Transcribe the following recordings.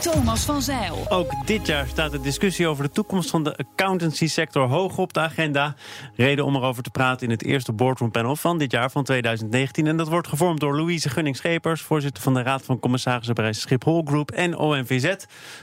Thomas van Zeil. Ook dit jaar staat de discussie over de toekomst van de accountancy sector hoog op de agenda. Reden om erover te praten in het eerste boardroom panel van dit jaar van 2019. En dat wordt gevormd door Louise Gunning-Schepers, voorzitter van de Raad van Commissarissen bij Schiphol Group en OMVZ.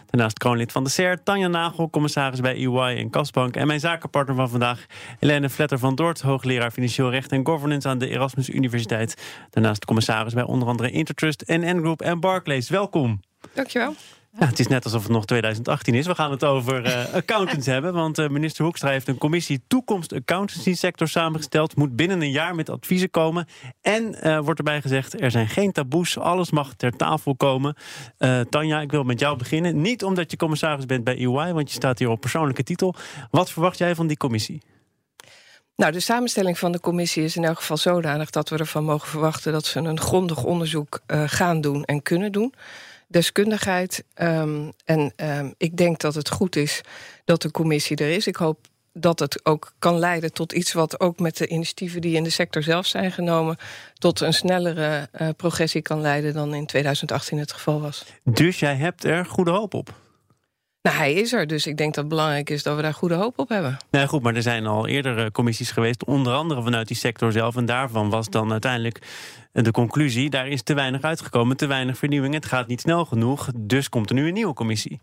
Daarnaast kroonlid van de SER, Tanja Nagel, commissaris bij EY en Kasbank. En mijn zakenpartner van vandaag, Helene Vletter van Dort, hoogleraar financieel recht en governance aan de Erasmus Universiteit. Daarnaast commissaris bij onder andere Intertrust, NN Group en Barclays. Welkom. Dankjewel. Het is net alsof het nog 2018 is. We gaan het over uh, accountants hebben. Want uh, minister Hoekstra heeft een commissie toekomst accountancy sector samengesteld. Moet binnen een jaar met adviezen komen. En uh, wordt erbij gezegd, er zijn geen taboes. Alles mag ter tafel komen. Tanja, ik wil met jou beginnen. Niet omdat je commissaris bent bij EY, want je staat hier op persoonlijke titel. Wat verwacht jij van die commissie? Nou, de samenstelling van de commissie is in elk geval zodanig dat we ervan mogen verwachten dat ze een grondig onderzoek gaan doen en kunnen doen deskundigheid. Um, en um, ik denk dat het goed is dat de commissie er is. Ik hoop dat het ook kan leiden tot iets wat ook met de initiatieven die in de sector zelf zijn genomen, tot een snellere uh, progressie kan leiden dan in 2018 het geval was. Dus jij hebt er goede hoop op? Nou, hij is er, dus ik denk dat het belangrijk is dat we daar goede hoop op hebben. Nee, goed, maar er zijn al eerder eh, commissies geweest, onder andere vanuit die sector zelf. En daarvan was dan uiteindelijk de conclusie: daar is te weinig uitgekomen, te weinig vernieuwing. Het gaat niet snel genoeg, dus komt er nu een nieuwe commissie.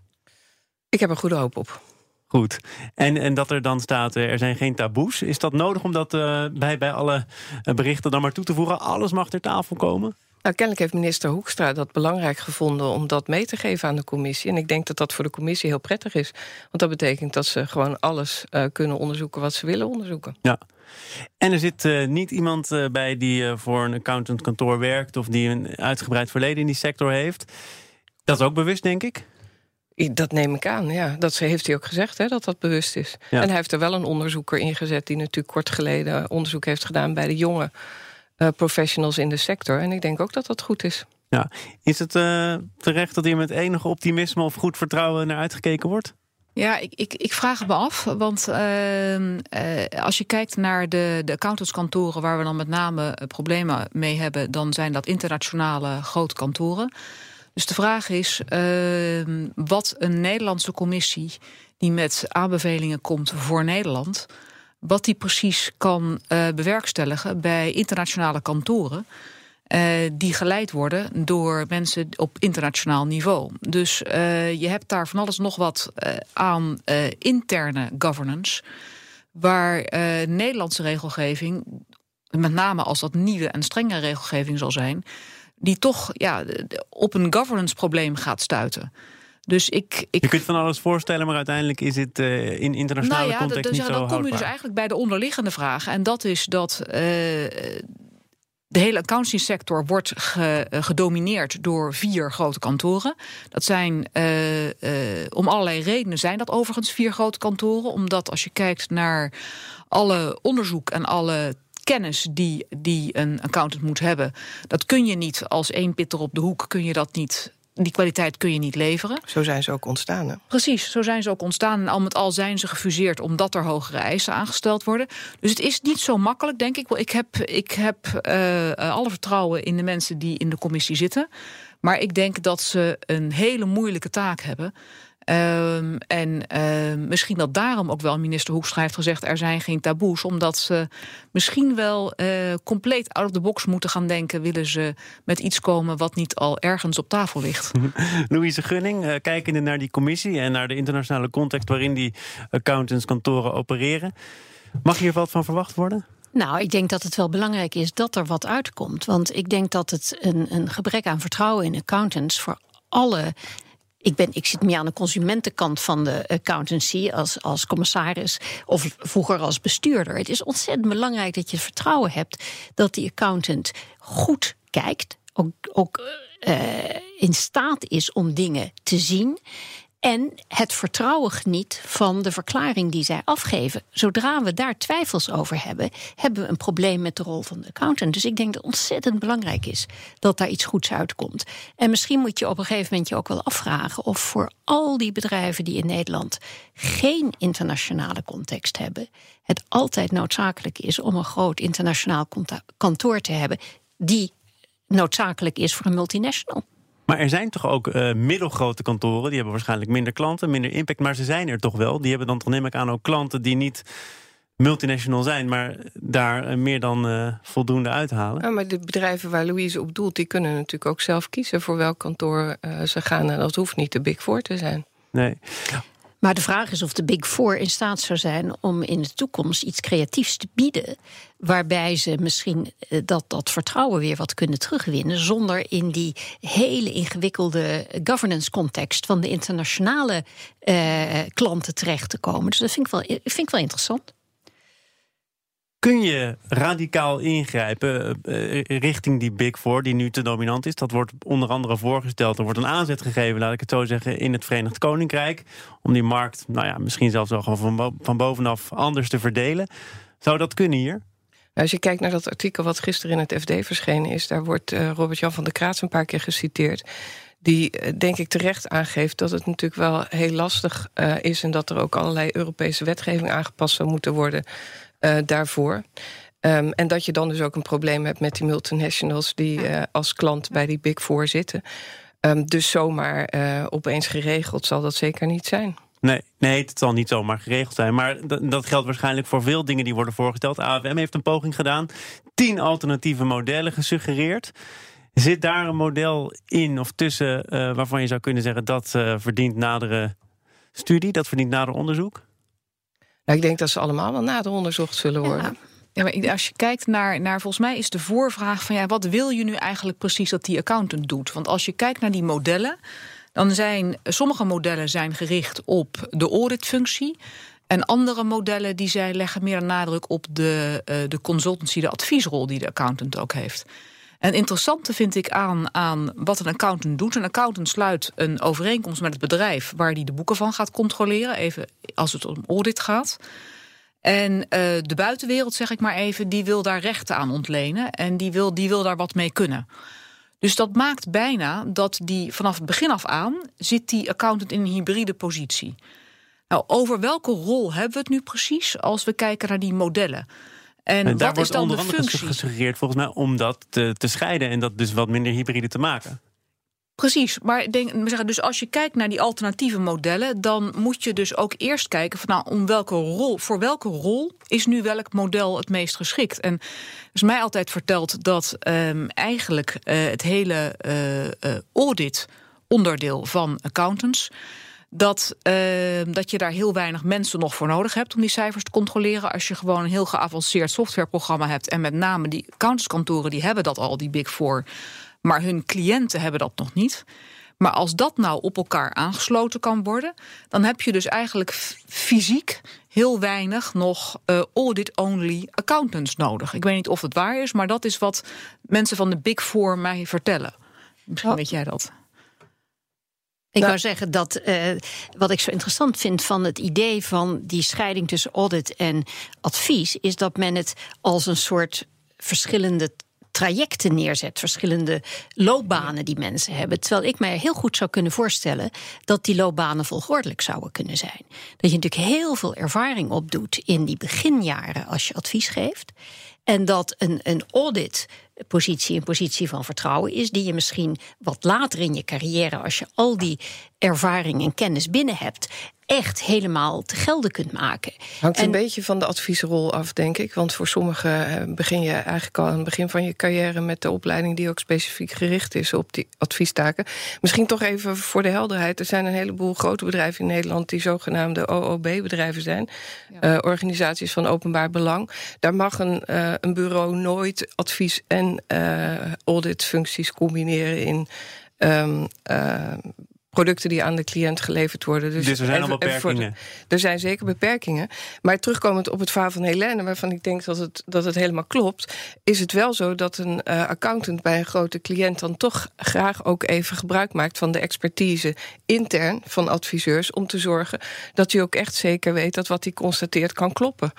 Ik heb er goede hoop op. Goed. En, en dat er dan staat, eh, er zijn geen taboes. Is dat nodig om dat uh, bij, bij alle berichten dan maar toe te voegen? Alles mag ter tafel komen? Nou, kennelijk heeft minister Hoekstra dat belangrijk gevonden om dat mee te geven aan de commissie. En ik denk dat dat voor de commissie heel prettig is. Want dat betekent dat ze gewoon alles uh, kunnen onderzoeken wat ze willen onderzoeken. Ja. En er zit uh, niet iemand uh, bij die voor een accountantkantoor werkt of die een uitgebreid verleden in die sector heeft. Dat is ook bewust, denk ik. Dat neem ik aan, ja. Dat heeft hij ook gezegd, hè, dat dat bewust is. Ja. En hij heeft er wel een onderzoeker ingezet... die natuurlijk kort geleden onderzoek heeft gedaan... bij de jonge professionals in de sector. En ik denk ook dat dat goed is. Ja. Is het terecht dat hier met enige optimisme... of goed vertrouwen naar uitgekeken wordt? Ja, ik, ik, ik vraag het me af. Want uh, uh, als je kijkt naar de, de accountantskantoren... waar we dan met name problemen mee hebben... dan zijn dat internationale grote kantoren. Dus de vraag is uh, wat een Nederlandse commissie... die met aanbevelingen komt voor Nederland... wat die precies kan uh, bewerkstelligen bij internationale kantoren... Uh, die geleid worden door mensen op internationaal niveau. Dus uh, je hebt daar van alles nog wat aan interne governance. Waar Nederlandse regelgeving, met name als dat nieuwe en strenge regelgeving zal zijn, die toch ja, op een governance probleem gaat stuiten. Dus ik, ik... Je kunt van alles voorstellen, maar uiteindelijk is het uh, in internationale nou ja, context niet zo Dan houdbaar. kom je dus eigenlijk bij de onderliggende vraag. En dat is dat uh, de hele accounting sector wordt ge, gedomineerd door vier grote kantoren. Dat zijn uh, om allerlei redenen zijn dat overigens vier grote kantoren. Omdat als je kijkt naar alle onderzoek en alle kennis die, die een accountant moet hebben, dat kun je niet als één pitter op de hoek kun je dat niet die kwaliteit kun je niet leveren. Zo zijn ze ook ontstaan. Hè? Precies, zo zijn ze ook ontstaan. En al met al zijn ze gefuseerd omdat er hogere eisen aangesteld worden. Dus het is niet zo makkelijk, denk ik. Ik heb, ik heb uh, alle vertrouwen in de mensen die in de commissie zitten. Maar ik denk dat ze een hele moeilijke taak hebben. Um, en uh, misschien dat daarom ook wel minister Hoekstra heeft gezegd... er zijn geen taboes, omdat ze misschien wel uh, compleet out of the box moeten gaan denken... willen ze met iets komen wat niet al ergens op tafel ligt. Louise Gunning, uh, kijkende naar die commissie... en naar de internationale context waarin die accountantskantoren opereren... mag hier wat van verwacht worden? Nou, ik denk dat het wel belangrijk is dat er wat uitkomt. Want ik denk dat het een, een gebrek aan vertrouwen in accountants... voor alle ik, ben, ik zit meer aan de consumentenkant van de accountancy als, als commissaris of vroeger als bestuurder. Het is ontzettend belangrijk dat je vertrouwen hebt dat die accountant goed kijkt, ook, ook uh, in staat is om dingen te zien. En het vertrouwen geniet van de verklaring die zij afgeven. Zodra we daar twijfels over hebben, hebben we een probleem met de rol van de accountant. Dus ik denk dat het ontzettend belangrijk is dat daar iets goeds uitkomt. En misschien moet je op een gegeven moment je ook wel afvragen of voor al die bedrijven die in Nederland geen internationale context hebben, het altijd noodzakelijk is om een groot internationaal kantoor te hebben die noodzakelijk is voor een multinational. Maar er zijn toch ook uh, middelgrote kantoren, die hebben waarschijnlijk minder klanten, minder impact, maar ze zijn er toch wel. Die hebben dan toch neem ik aan ook klanten die niet multinational zijn, maar daar eh, meer dan uh, voldoende uithalen. Ja, maar de bedrijven waar Louise op doelt, die kunnen natuurlijk ook zelf kiezen voor welk kantoor ze gaan. En dat hoeft niet de Big Four te zijn. Nee. Maar de vraag is of de Big Four in staat zou zijn om in de toekomst iets creatiefs te bieden. Waarbij ze misschien eh, dat, dat vertrouwen weer wat kunnen terugwinnen. Zonder in die hele ingewikkelde governance context van de internationale eh, klanten terecht te komen. Dus dat vind ik wel, vind ik wel interessant. Kun je radicaal ingrijpen uh, richting die Big Four, die nu te dominant is? Dat wordt onder andere voorgesteld. Er wordt een aanzet gegeven, laat ik het zo zeggen, in het Verenigd Koninkrijk. Om die markt, nou ja, misschien zelfs wel gewoon van, van bovenaf anders te verdelen. Zou dat kunnen hier? Als je kijkt naar dat artikel wat gisteren in het FD verschenen is, daar wordt uh, Robert-Jan van der Kraats een paar keer geciteerd. Die denk ik terecht aangeeft dat het natuurlijk wel heel lastig is en dat er ook allerlei Europese wetgeving aangepast zou moeten worden uh, daarvoor. Um, en dat je dan dus ook een probleem hebt met die multinationals die uh, als klant bij die Big Four zitten. Um, dus zomaar uh, opeens geregeld zal dat zeker niet zijn. Nee, nee, het zal niet zomaar geregeld zijn. Maar dat geldt waarschijnlijk voor veel dingen die worden voorgesteld. AFM heeft een poging gedaan. Tien alternatieve modellen gesuggereerd. Zit daar een model in of tussen uh, waarvan je zou kunnen zeggen dat verdient nadere studie, dat verdient nader onderzoek? Ik denk dat ze allemaal wel nader onderzocht zullen worden. Ja. maar als je kijkt naar, naar, volgens mij is de voorvraag van ja, wat wil je nu eigenlijk precies dat die accountant doet? Want als je kijkt naar die modellen, dan zijn sommige modellen zijn gericht op de auditfunctie. En andere modellen die zij leggen meer nadruk op de, uh, de consultancy, de adviesrol die de accountant ook heeft. En interessante vind ik aan, aan wat een accountant doet. Een accountant sluit een overeenkomst met het bedrijf waar hij de boeken van gaat controleren, even als het om audit gaat. En uh, de buitenwereld, zeg ik maar even, die wil daar rechten aan ontlenen en die wil, die wil daar wat mee kunnen. Dus dat maakt bijna dat die vanaf het begin af aan zit die accountant in een hybride positie. Nou, over welke rol hebben we het nu precies als we kijken naar die modellen? En, en daar wordt onder andere gesuggereerd volgens mij om dat te, te scheiden en dat dus wat minder hybride te maken. Precies, maar denk, dus als je kijkt naar die alternatieve modellen, dan moet je dus ook eerst kijken van nou, om welke rol, voor welke rol is nu welk model het meest geschikt. En is mij altijd verteld dat um, eigenlijk uh, het hele uh, audit onderdeel van accountants dat, uh, dat je daar heel weinig mensen nog voor nodig hebt om die cijfers te controleren. Als je gewoon een heel geavanceerd softwareprogramma hebt. En met name die accountantskantoren die hebben dat al, die Big Four. Maar hun cliënten hebben dat nog niet. Maar als dat nou op elkaar aangesloten kan worden, dan heb je dus eigenlijk fysiek heel weinig nog uh, audit-only accountants nodig. Ik weet niet of het waar is, maar dat is wat mensen van de Big Four mij vertellen. Misschien oh. weet jij dat. Ik nou, wou zeggen dat uh, wat ik zo interessant vind van het idee van die scheiding tussen audit en advies, is dat men het als een soort verschillende trajecten neerzet, verschillende loopbanen die mensen hebben. Terwijl ik mij heel goed zou kunnen voorstellen dat die loopbanen volgordelijk zouden kunnen zijn. Dat je natuurlijk heel veel ervaring opdoet in die beginjaren als je advies geeft. En dat een, een audit positie een positie van vertrouwen is, die je misschien wat later in je carrière, als je al die ervaring en kennis binnen hebt, echt helemaal te gelden kunt maken. Hangt een beetje van de adviesrol af, denk ik. Want voor sommigen eh, begin je eigenlijk al aan het begin van je carrière met de opleiding die ook specifiek gericht is op die adviestaken. Misschien toch even voor de helderheid. Er zijn een heleboel grote bedrijven in Nederland die zogenaamde OOB-bedrijven zijn. Ja. Uh, organisaties van openbaar belang. Daar mag een, uh, een bureau nooit advies en auditfuncties combineren in. Um, producten die aan de cliënt geleverd worden. Dus, er zijn al beperkingen. er zijn zeker beperkingen. Maar terugkomend op het verhaal van Helene, waarvan ik denk dat het, dat het helemaal klopt, is het wel zo dat een uh, accountant bij een grote cliënt dan toch graag ook even gebruik maakt van de expertise intern van adviseurs om te zorgen dat hij ook echt zeker weet dat wat hij constateert kan kloppen.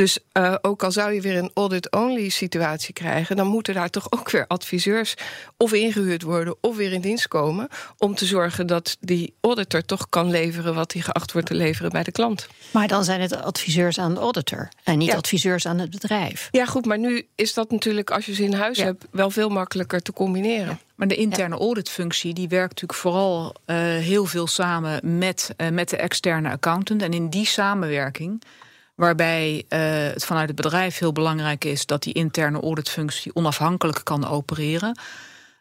Dus uh, ook al zou je weer een audit-only situatie krijgen, dan moeten daar toch ook weer adviseurs of ingehuurd worden of weer in dienst komen om te zorgen dat die auditor toch kan leveren wat hij geacht wordt te leveren bij de klant. Maar dan zijn het adviseurs aan de auditor en niet adviseurs aan het bedrijf. Ja, goed, maar nu is dat natuurlijk als je ze in huis hebt wel veel makkelijker te combineren. Maar de interne auditfunctie die werkt natuurlijk vooral uh, heel veel samen met, uh, met de externe accountant. En in die samenwerking waarbij uh, het vanuit het bedrijf heel belangrijk is dat die interne auditfunctie onafhankelijk kan opereren.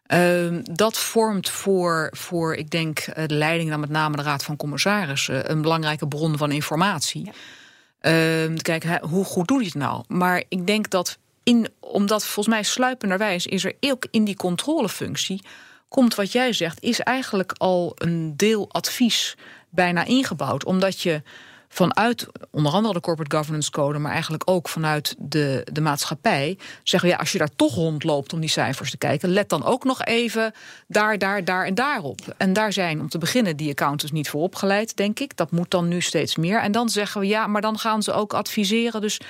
Uh, dat vormt voor, voor, ik denk, de leiding, dan met name de Raad van Commissarissen, een belangrijke bron van informatie. Ja. Uh, kijk, hoe goed doe je het nou? Maar ik denk dat, in, omdat volgens mij sluipenderwijs is er ook in die controlefunctie, komt wat jij zegt, is eigenlijk al een deel advies bijna ingebouwd. Omdat je vanuit onder andere de corporate governance code, maar eigenlijk ook vanuit de, de maatschappij, zeggen we ja, als je daar toch rondloopt om die cijfers te kijken, let dan ook nog even daar, daar, daar en daarop. En daar zijn om te beginnen die accountants niet voor opgeleid, denk ik. Dat moet dan nu steeds meer. En dan zeggen we ja, maar dan gaan ze ook adviseren. Dus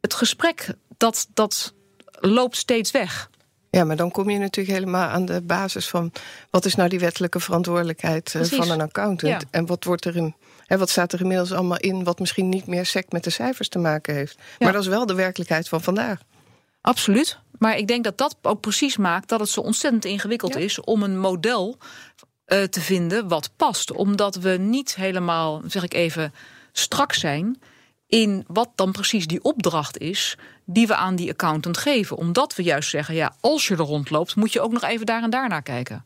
het gesprek dat, dat loopt steeds weg. Ja, maar dan kom je natuurlijk helemaal aan de basis van wat is nou die wettelijke verantwoordelijkheid uh, van een accountant ja. en wat wordt er in en wat staat er inmiddels allemaal in wat misschien niet meer sec met de cijfers te maken heeft. Maar dat is wel de werkelijkheid van vandaag. Absoluut. Maar ik denk dat dat ook precies maakt dat het zo ontzettend ingewikkeld is om een model uh, te vinden wat past. Omdat we niet helemaal, zeg ik even, strak zijn in wat dan precies die opdracht is die we aan die accountant geven. Omdat we juist zeggen, ja, als je er rondloopt, moet je ook nog even daar en daar naar kijken.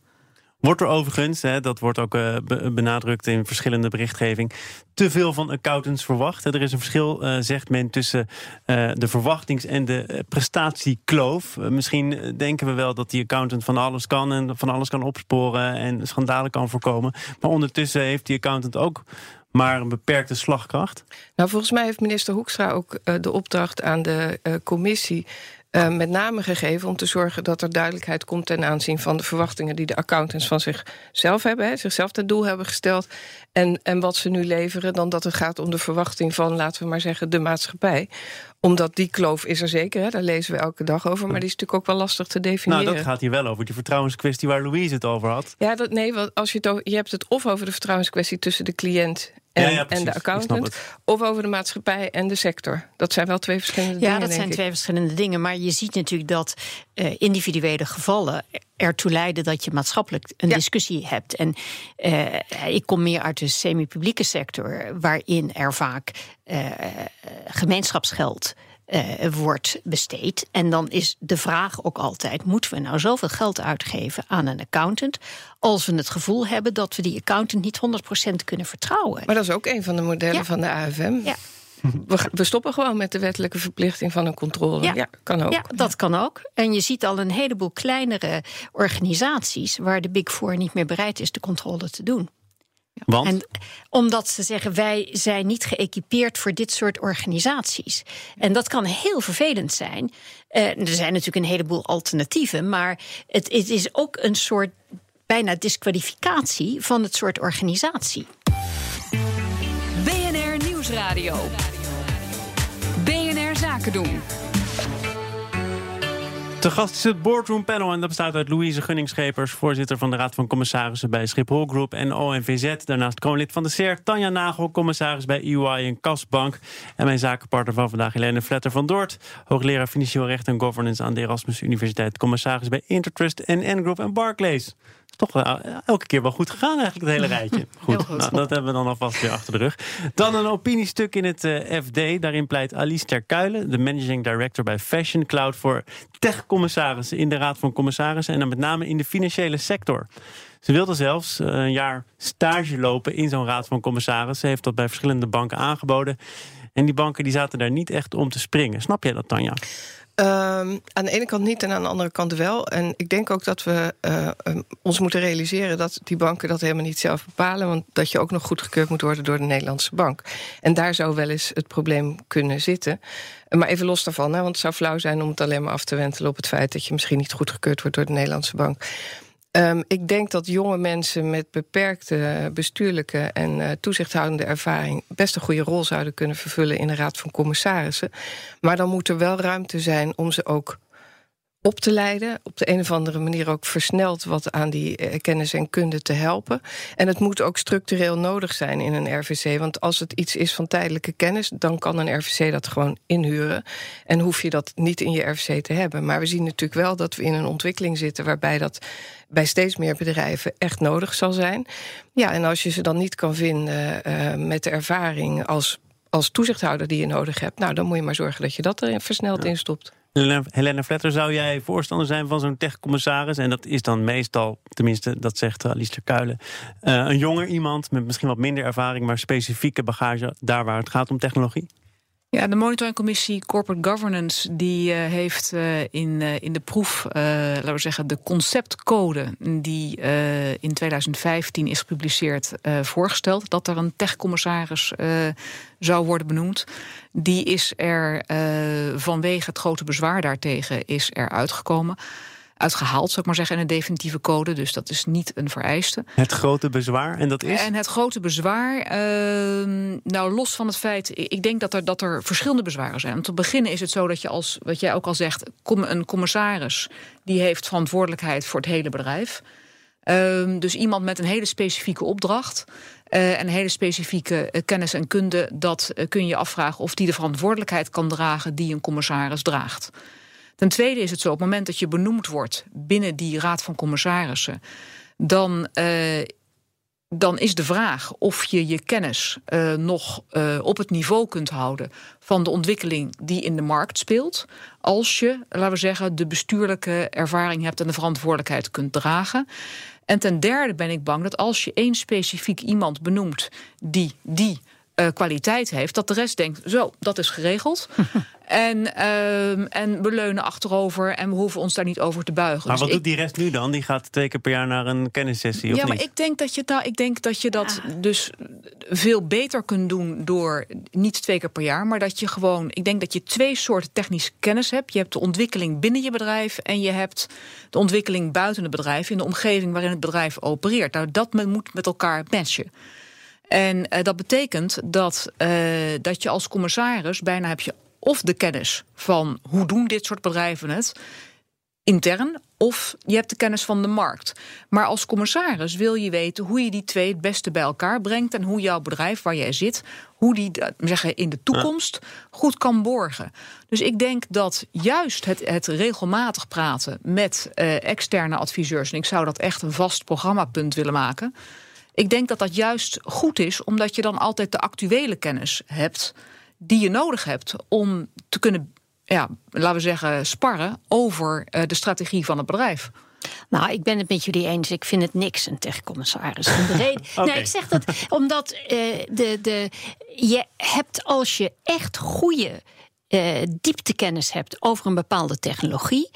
Wordt er overigens, hè, dat wordt ook uh, benadrukt in verschillende berichtgeving, te veel van accountants verwacht. Er is een verschil, uh, zegt men, tussen uh, de verwachtings- en de prestatiekloof. misschien denken we wel dat die accountant van alles kan en van alles kan opsporen en schandalen kan voorkomen. Maar ondertussen heeft die accountant ook maar een beperkte slagkracht? Nou, volgens mij heeft minister Hoekstra ook uh, de opdracht aan de uh, commissie uh, met name gegeven om te zorgen dat er duidelijkheid komt ten aanzien van de verwachtingen die de accountants van zichzelf hebben, hè, zichzelf ten doel hebben gesteld. En, en wat ze nu leveren, dan dat het gaat om de verwachting van, laten we maar zeggen, de maatschappij. Omdat die kloof is er zeker, hè, daar lezen we elke dag over, maar die is natuurlijk ook wel lastig te definiëren. Nou, dat gaat hier wel over, die vertrouwenskwestie waar Louise het over had. Ja, dat, nee, want als je, het je hebt het of over de vertrouwenskwestie tussen de cliënt en, ja, en, de accountant. Of over de maatschappij en de sector. Dat zijn wel twee verschillende dingen. Ja, dat zijn twee verschillende dingen. Maar je ziet natuurlijk dat uh, individuele gevallen ertoe leiden dat je maatschappelijk een ja. discussie hebt. En uh, ik kom meer uit de semi-publieke sector, waarin er vaak uh, gemeenschapsgeld uh, wordt besteed. En dan is de vraag ook altijd: moeten we nou zoveel geld uitgeven aan een accountant? Als we het gevoel hebben dat we die accountant niet 100% kunnen vertrouwen. Maar dat is ook een van de modellen ja. van de AFM. Ja. We, stoppen gewoon met de wettelijke verplichting van een controle. Ja, ja kan ook. Ja, dat kan ook. En je ziet al een heleboel kleinere organisaties waar de Big Four niet meer bereid is de controle te doen. Want? En omdat ze zeggen, wij zijn niet geëquipeerd voor dit soort organisaties. En dat kan heel vervelend zijn. Uh, er zijn natuurlijk een heleboel alternatieven, maar het, het is ook een soort bijna disqualificatie van het soort organisatie. BNR Nieuwsradio. BNR Zaken doen. Te gast is het Boardroom Panel en dat bestaat uit Louise Gunningschepers, voorzitter van de Raad van Commissarissen bij Schiphol Group en ONVZ. Daarnaast kroonlid van de CER, Tanja Nagel, commissaris bij EY en Kasbank. En mijn zakenpartner van vandaag, Helene Vletter van Doort, hoogleraar Financieel Recht en Governance aan de Erasmus Universiteit, commissaris bij Intertrust en N-Group en Barclays toch wel, elke keer wel goed gegaan eigenlijk, het hele rijtje. Goed, goed. Nou, dat hebben we dan alvast weer achter de rug. Dan een opiniestuk in het uh, FD. Daarin pleit Alice Terkuilen, de managing director bij Fashion Cloud... voor tech-commissarissen in de Raad van Commissarissen... en dan met name in de financiële sector. Ze wilde zelfs uh, een jaar stage lopen in zo'n Raad van Commissarissen. Ze heeft dat bij verschillende banken aangeboden. En die banken die zaten daar niet echt om te springen. Snap jij dat, Tanja? Um, aan de ene kant niet en aan de andere kant wel. En ik denk ook dat we uh, ons moeten realiseren dat die banken dat helemaal niet zelf bepalen. Want dat je ook nog goedgekeurd moet worden door de Nederlandse bank. En daar zou wel eens het probleem kunnen zitten. Maar even los daarvan, hè, want het zou flauw zijn om het alleen maar af te wentelen op het feit dat je misschien niet goedgekeurd wordt door de Nederlandse bank. Um, ik denk dat jonge mensen met beperkte bestuurlijke en uh, toezichthoudende ervaring best een goede rol zouden kunnen vervullen in de Raad van Commissarissen. Maar dan moet er wel ruimte zijn om ze ook op te leiden. Op de een of andere manier ook versneld wat aan die eh, kennis en kunde te helpen. En het moet ook structureel nodig zijn in een RVC. Want als het iets is van tijdelijke kennis, dan kan een RVC dat gewoon inhuren. En hoef je dat niet in je RVC te hebben. Maar we zien natuurlijk wel dat we in een ontwikkeling zitten waarbij dat bij steeds meer bedrijven echt nodig zal zijn. Ja, en als je ze dan niet kan vinden uh, met de ervaring als, als toezichthouder die je nodig hebt, nou dan moet je maar zorgen dat je dat er versneld ja. in stopt. Helena Vletter, zou jij voorstander zijn van zo'n techcommissaris? En dat is dan meestal, tenminste, dat zegt Alistair Kuilen, uh, een jonger iemand met misschien wat minder ervaring, maar specifieke bagage daar waar het gaat om technologie? Ja, de monitoringcommissie Corporate Governance die uh, heeft uh, in, uh, in de proef, laten we zeggen, de conceptcode die in 2015 is gepubliceerd, voorgesteld dat er een techcommissaris zou worden benoemd. Die is er vanwege het grote bezwaar daartegen is er uitgekomen uitgehaald, zou ik maar zeggen, in een definitieve code. Dus dat is niet een vereiste. Het grote bezwaar, en dat is? En het grote bezwaar, uh, nou los van het feit, ik denk dat er, dat er verschillende bezwaren zijn. Om te beginnen is het zo dat je als, wat jij ook al zegt, een commissaris die heeft verantwoordelijkheid voor het hele bedrijf. Uh, dus iemand met een hele specifieke opdracht. Uh, en een hele specifieke uh, kennis en kunde, dat uh, kun je afvragen of die de verantwoordelijkheid kan dragen die een commissaris draagt. Ten tweede is het zo, op het moment dat je benoemd wordt binnen die raad van commissarissen, dan, uh, dan is de vraag of je je kennis uh, nog uh, op het niveau kunt houden van de ontwikkeling die in de markt speelt. Als je, laten we zeggen, de bestuurlijke ervaring hebt en de verantwoordelijkheid kunt dragen. En ten derde ben ik bang dat als je één specifiek iemand benoemt die die uh, kwaliteit heeft, dat de rest denkt: zo, dat is geregeld. en, uh, en we leunen achterover en we hoeven ons daar niet over te buigen. Maar dus wat ik, doet die rest nu dan? Die gaat twee keer per jaar naar een kennissessie. Ja, maar ik denk dat je, nou, ik denk dat, je dat ja. dus veel beter kunt doen door niet twee keer per jaar, maar dat je gewoon, ik denk dat je twee soorten technische kennis hebt. Je hebt de ontwikkeling binnen je bedrijf en je hebt de ontwikkeling buiten het bedrijf, in de omgeving waarin het bedrijf opereert. Nou, dat moet met elkaar matchen. En uh, dat betekent dat, uh, dat je als commissaris bijna heb je of de kennis van hoe doen dit soort bedrijven het intern, of je hebt de kennis van de markt. Maar als commissaris wil je weten hoe je die twee het beste bij elkaar brengt en hoe jouw bedrijf waar jij zit, hoe die zeggen, in de toekomst goed kan borgen. Dus ik denk dat juist het, het regelmatig praten met externe adviseurs, en ik zou dat echt een vast programmapunt willen maken. Ik denk dat dat juist goed is, omdat je dan altijd de actuele kennis hebt die je nodig hebt om te kunnen, ja, laten we zeggen, sparren over uh, de strategie van het bedrijf. Nou, ik ben het met jullie eens. Ik vind het niks, een techcommissaris. okay. Nee, ik zeg dat omdat uh, de, de, je hebt als je echt goede uh, dieptekennis hebt over een bepaalde technologie,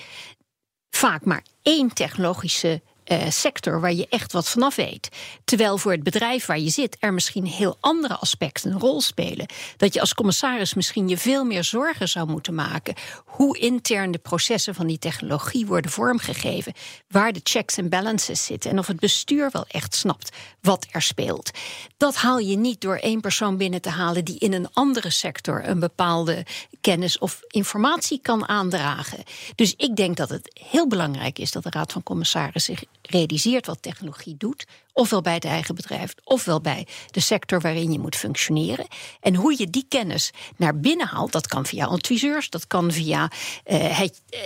vaak maar één technologische uh, sector waar je echt wat vanaf weet. Terwijl voor het bedrijf waar je zit er misschien heel andere aspecten een rol spelen. Dat je als commissaris misschien je veel meer zorgen zou moeten maken hoe intern de processen van die technologie worden vormgegeven, waar de checks en balances zitten en of het bestuur wel echt snapt wat er speelt. Dat haal je niet door één persoon binnen te halen die in een andere sector een bepaalde kennis of informatie kan aandragen. Dus ik denk dat het heel belangrijk is dat de Raad van Commissarissen zich realiseert wat technologie doet, ofwel bij het eigen bedrijf, ofwel bij de sector waarin je moet functioneren. En hoe je die kennis naar binnen haalt, dat kan via adviseurs, dat kan via het. Uh,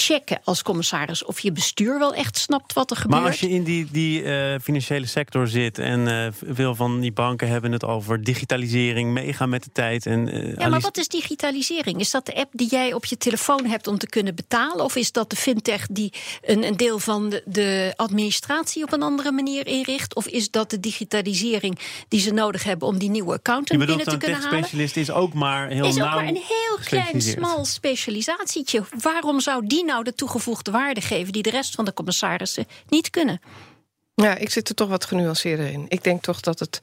checken als commissaris of je bestuur wel echt snapt wat er gebeurt. Maar als je in die, die uh, financiële sector zit en uh, veel van die banken hebben het over digitalisering, meegaan met de tijd. En, uh, ja, maar wat is digitalisering? Is dat de app die jij op je telefoon hebt om te kunnen betalen? Of is dat de fintech die een, een deel van de, de administratie op een andere manier inricht? Of is dat de digitalisering die ze nodig hebben om die nieuwe accountant binnen te kunnen halen? specialist is ook maar heel is ook maar een heel klein, smal specialisatietje. Waarom zou die nou de toegevoegde waarde geven die de rest van de commissarissen niet kunnen? Ja, ik zit er toch wat genuanceerder in. Ik denk toch dat het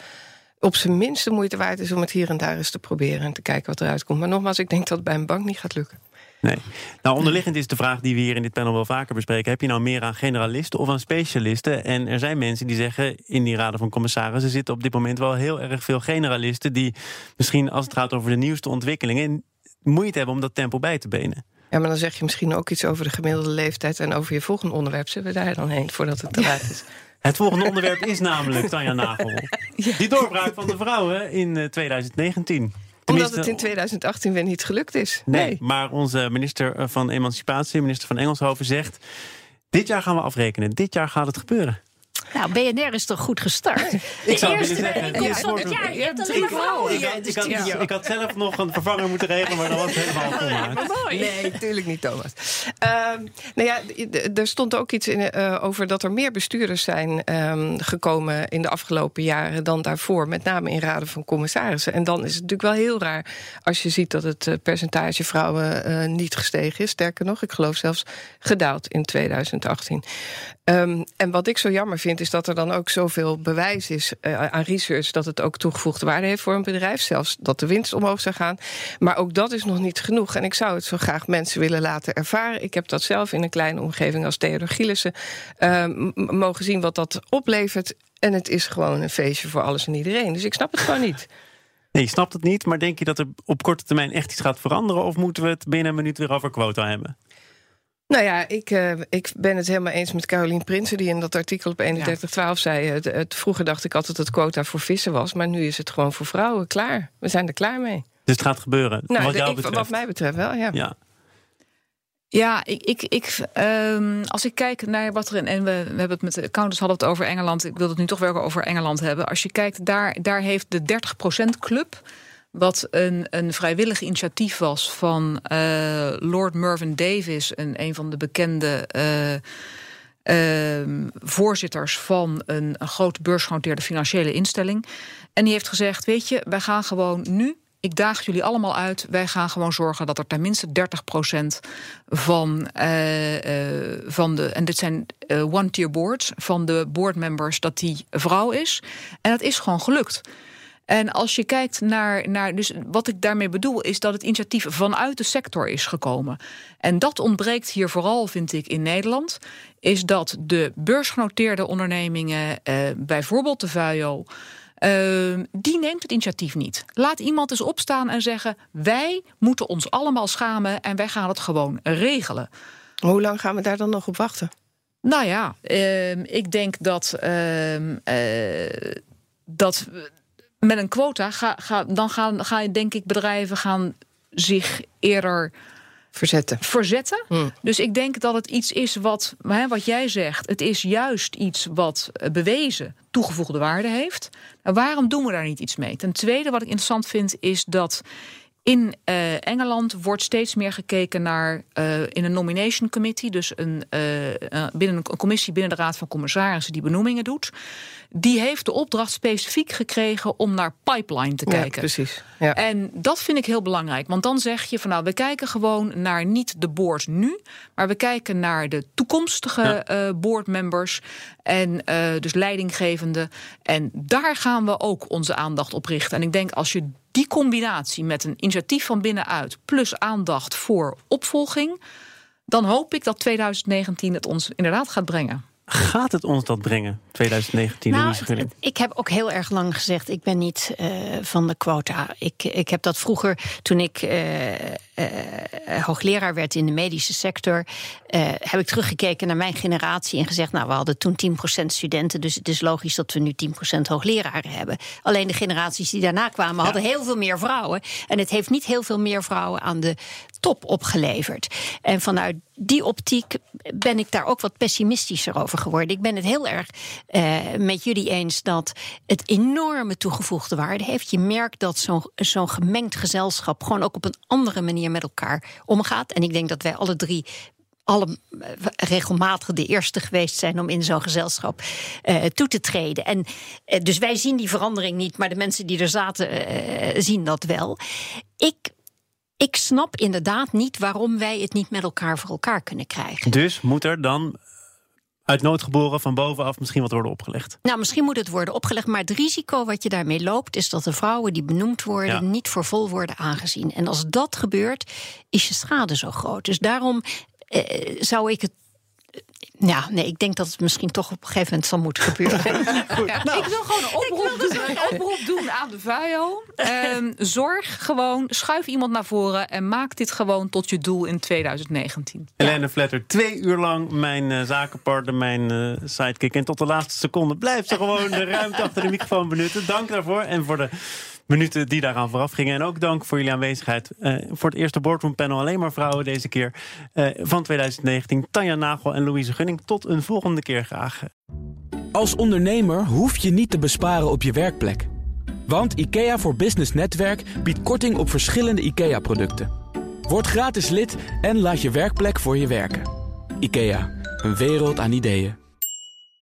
op zijn minst de moeite waard is om het hier en daar eens te proberen en te kijken wat eruit komt. Maar nogmaals, ik denk dat het bij een bank niet gaat lukken. Nee. Nou, onderliggend is de vraag die we hier in dit panel wel vaker bespreken: heb je nou meer aan generalisten of aan specialisten? En er zijn mensen die zeggen in die raden van commissarissen zitten op dit moment wel heel erg veel generalisten die misschien als het gaat over de nieuwste ontwikkelingen moeite hebben om dat tempo bij te benen. Ja, maar dan zeg je misschien ook iets over de gemiddelde leeftijd en over je volgende onderwerp. Zullen we daar dan heen voordat het te laat is? Het volgende onderwerp is namelijk Tanja Nagel. Die doorbraak van de vrouwen in 2019. Eh, Omdat het in 2018 weer niet gelukt is. Nee, nee, maar onze minister van Emancipatie, minister van Engelshoven, zegt... dit jaar gaan we afrekenen, dit jaar gaat het gebeuren. Nou, BNR is toch goed gestart? De ik zou eerste inkomst van het jaar. Je hebt alleen vrouwen hier. Ik, had, ik had zelf nog een vervanger moeten regelen, maar dat was helemaal gemaakt. Nee, natuurlijk niet, Thomas. Uh, nou ja, er stond ook iets in, uh, over dat er meer bestuurders zijn um, gekomen in de afgelopen jaren dan daarvoor. Met name in raden van commissarissen. En dan is het natuurlijk wel heel raar als je ziet dat het eh, percentage vrouwen uh, niet gestegen is. Sterker nog, ik geloof zelfs gedaald in 2018. Um, en wat ik zo jammer vind, is dat er dan ook zoveel bewijs is uh, aan research dat het ook toegevoegde waarde heeft voor een bedrijf. Zelfs dat de winst omhoog zou gaan. Maar ook dat is nog niet genoeg. En ik zou het zo graag mensen willen laten ervaren. Ik heb dat zelf in een kleine omgeving als Theodor Gielissen uh, mogen zien wat dat oplevert. En het is gewoon een feestje voor alles en iedereen. Dus ik snap het gewoon niet. Nee, je snapt het niet, maar denk je dat er op korte termijn echt iets gaat veranderen? Of moeten we het binnen een minuut weer over quota hebben? Nou ja, ik, uh, ik ben het helemaal eens met Caroline Prinsen... die in dat artikel op 3112 zei... Het, het, vroeger dacht ik altijd dat het quota voor vissen was... maar nu is het gewoon voor vrouwen klaar. We zijn er klaar mee. Dus het gaat gebeuren, nou, wat, jou ik, betreft. wat mij betreft wel, ja. ja. Ja, ik, ik, ik, um, als ik kijk naar wat er in. En we, we hebben het met de accountants hadden het over Engeland. Ik wil het nu toch wel over Engeland hebben. Als je kijkt, daar, daar heeft de 30% club wat een, een vrijwillig initiatief was van uh, Lord Mervyn Davis, een, een van de bekende uh, uh, voorzitters van een, een grote beursgenoteerde financiële instelling. En die heeft gezegd: Weet je, wij gaan gewoon nu ik daag jullie allemaal uit. Wij gaan gewoon zorgen dat er tenminste 30% van, uh, van de. En dit zijn one-tier boards. Van de boardmembers dat die vrouw is. En dat is gewoon gelukt. En als je kijkt naar, naar. Dus wat ik daarmee bedoel, is dat het initiatief vanuit de sector is gekomen. En dat ontbreekt hier vooral, vind ik, in Nederland. Is dat de beursgenoteerde ondernemingen, eh, bijvoorbeeld de VUIO. Uh, die neemt het initiatief niet. Laat iemand eens opstaan en zeggen: wij moeten ons allemaal schamen en wij gaan het gewoon regelen. Hoe lang gaan we daar dan nog op wachten? Nou ja, uh, ik denk dat. Uh, dat met een quota ga, ga, dan gaan, ga je denk ik bedrijven gaan zich eerder verzetten. verzetten. Hmm. Dus ik denk dat het iets is wat, hè, wat jij zegt, het is juist iets wat eh, bewezen toegevoegde waarde heeft. Nou, waarom doen we daar niet iets mee? Ten tweede, wat ik interessant vind, is dat in uh, Engeland wordt steeds meer gekeken naar uh, in een nomination committee, dus een, uh, binnen een commissie binnen de Raad van Commissarissen die benoemingen doet. Die heeft de opdracht specifiek gekregen om naar pipeline te kijken. Ja, precies. Ja. En dat vind ik heel belangrijk, want dan zeg je van nou, we kijken gewoon naar niet de board nu, maar we kijken naar de toekomstige ja. boardmembers en dus leidinggevende. En daar gaan we ook onze aandacht op richten. En ik denk als je die combinatie met een initiatief van binnenuit plus aandacht voor opvolging, dan hoop ik dat 2019 het ons inderdaad gaat brengen. Gaat het ons dat brengen? 2019, Nou, het- ik heb ook heel erg lang gezegd, ik ben niet eh, van de quota. Ik, ik heb dat vroeger, toen ik eh, eh, hoogleraar werd in de medische sector, heb ik teruggekeken naar mijn generatie en gezegd, nou, we hadden toen 10% studenten, dus het is logisch dat we nu 10% hoogleraren hebben. Alleen de generaties die daarna kwamen hadden heel veel meer vrouwen. En het heeft niet heel veel meer vrouwen aan de top opgeleverd. En vanuit die optiek ben ik daar ook wat pessimistischer over geworden. Ik ben het heel erg eh, met jullie eens dat het enorme toegevoegde waarde heeft. Je merkt dat zo'n gemengd gezelschap gewoon ook op een andere manier met elkaar omgaat. En ik denk dat wij alle drie alle eh, regelmatig de eerste geweest zijn om in zo'n gezelschap eh, toe te treden. En dus wij zien die verandering niet, maar de mensen die er zaten zien dat wel. Ik, ik snap inderdaad niet waarom wij het niet met elkaar voor elkaar kunnen krijgen. Dus moet er dan uit nood geboren van bovenaf misschien wat worden opgelegd? Nou, misschien moet het worden opgelegd, maar het risico wat je daarmee loopt, is dat de vrouwen die benoemd worden Ja. niet voor vol worden aangezien. En als dat gebeurt, is je schade zo groot. Dus daarom eh, zou ik het. Ja, nee, ik denk dat het misschien toch op een gegeven moment zal moeten gebeuren. Ja, ik wil gewoon een oproep, doen, een oproep doen aan de VAIO. Ehm, zorg gewoon, schuif iemand naar voren en maak dit gewoon tot je doel in 2019. Helene Vletter, twee uur lang mijn eh, zakenpartner, mijn eh, sidekick. En tot de laatste seconde blijft ze gewoon de ruimte achter de microfoon benutten. Dank daarvoor en voor de minuten die daaraan vooraf gingen. En ook dank voor jullie aanwezigheid. Eh, voor het eerste Boardroom Panel alleen maar vrouwen deze keer eh, van 2019. Tanja Nagel en Louise Gunning. Tot een volgende keer graag. Als ondernemer hoef je niet te besparen op je werkplek. Want IKEA voor Business Netwerk biedt korting op verschillende IKEA-producten. Word gratis lid en laat je werkplek voor je werken. IKEA, een wereld aan ideeën.